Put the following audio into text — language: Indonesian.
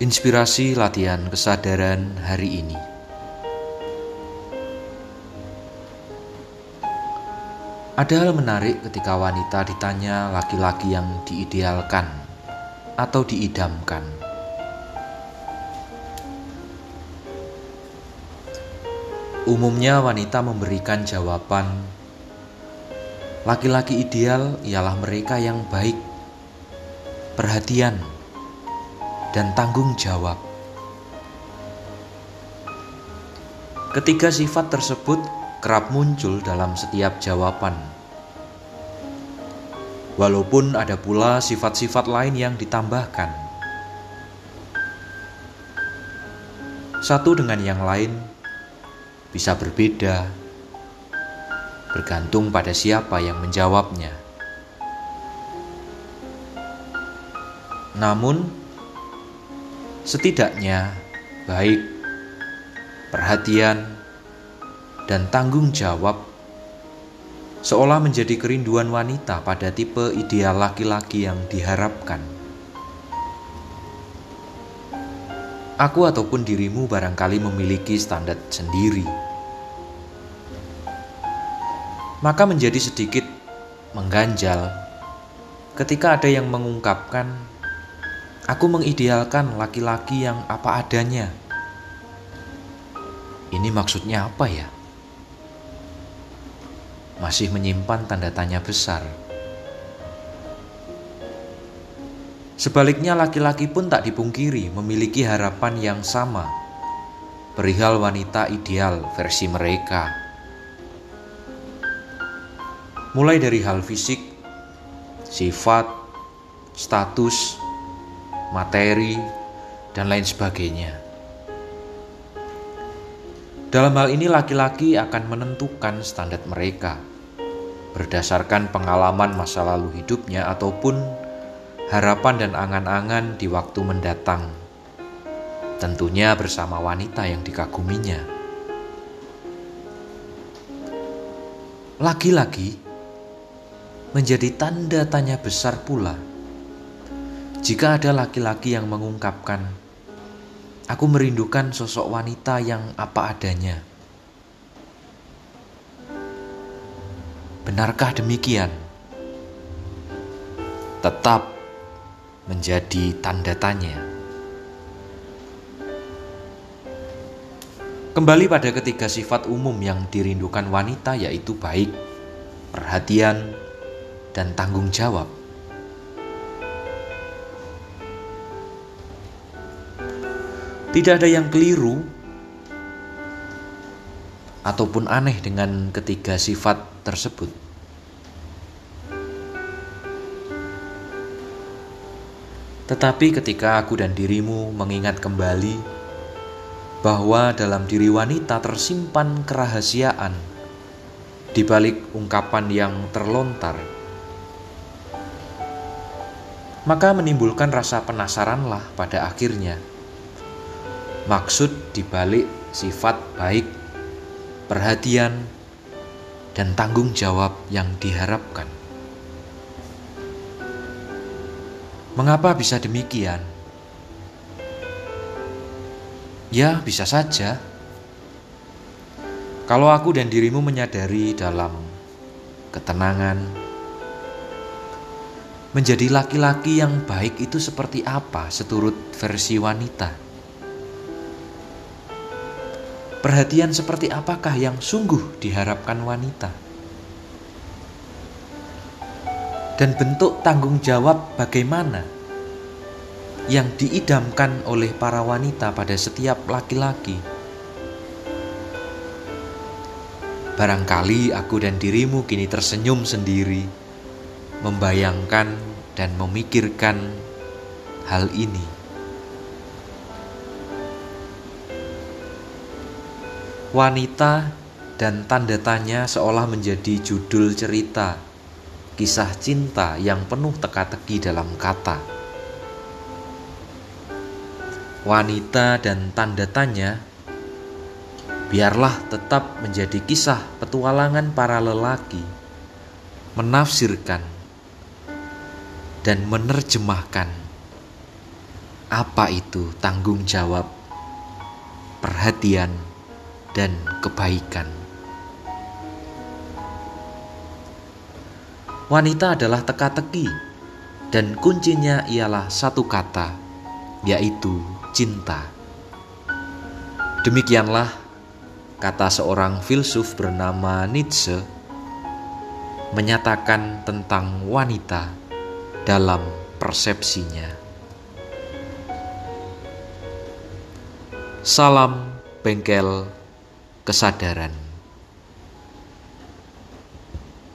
Inspirasi latihan kesadaran hari ini. Ada hal menarik ketika wanita ditanya laki-laki yang diidealkan atau diidamkan. Umumnya wanita memberikan jawaban laki-laki ideal ialah mereka yang baik, perhatian, dan tanggung jawab. Ketiga sifat tersebut kerap muncul dalam setiap jawaban. Walaupun ada pula sifat-sifat lain yang ditambahkan. Satu dengan yang lain bisa berbeda, bergantung pada siapa yang menjawabnya. Namun, Setidaknya baik, perhatian, dan tanggung jawab seolah menjadi kerinduan wanita pada tipe ideal laki-laki yang diharapkan. Aku ataupun dirimu barangkali memiliki standar sendiri. Maka menjadi sedikit mengganjal ketika ada yang mengungkapkan Aku mengidealkan laki-laki yang apa adanya. Ini maksudnya apa ya? Masih menyimpan tanda tanya besar. Sebaliknya, laki-laki pun tak dipungkiri memiliki harapan yang sama perihal wanita ideal versi mereka. Mulai dari hal fisik, sifat, status, materi, dan lain sebagainya. Dalam hal ini, laki-laki akan menentukan standar mereka berdasarkan pengalaman masa lalu hidupnya ataupun harapan dan angan-angan di waktu mendatang. Tentunya bersama wanita yang dikaguminya. Laki-laki menjadi tanda tanya besar pula jika ada laki-laki yang mengungkapkan, "Aku merindukan sosok wanita yang apa adanya." Benarkah demikian? Tetap menjadi tanda tanya. Kembali pada ketiga sifat umum yang dirindukan wanita, yaitu baik, perhatian, dan tanggung jawab. Tidak ada yang keliru ataupun aneh dengan ketiga sifat tersebut. Tetapi ketika aku dan dirimu mengingat kembali bahwa dalam diri wanita tersimpan kerahasiaan di balik ungkapan yang terlontar, maka menimbulkan rasa penasaranlah pada akhirnya maksud dibalik sifat baik, perhatian, dan tanggung jawab yang diharapkan. Mengapa bisa demikian? Ya, bisa saja. Kalau aku dan dirimu menyadari dalam ketenangan, menjadi laki-laki yang baik itu seperti apa seturut versi wanita. Perhatian seperti apakah yang sungguh diharapkan wanita? Dan bentuk tanggung jawab bagaimana yang diidamkan oleh para wanita pada setiap laki-laki? Barangkali aku dan dirimu kini tersenyum sendiri, membayangkan dan memikirkan hal ini. Wanita dan tanda tanya seolah menjadi judul cerita kisah cinta yang penuh teka-teki dalam kata. Wanita dan tanda tanya biarlah tetap menjadi kisah petualangan para lelaki menafsirkan dan menerjemahkan apa itu tanggung jawab, perhatian, dan kebaikan. Wanita adalah teka-teki, dan kuncinya ialah satu kata, yaitu cinta. Demikianlah kata seorang filsuf bernama Nietzsche menyatakan tentang wanita dalam persepsinya. Salam bengkel kesadaran.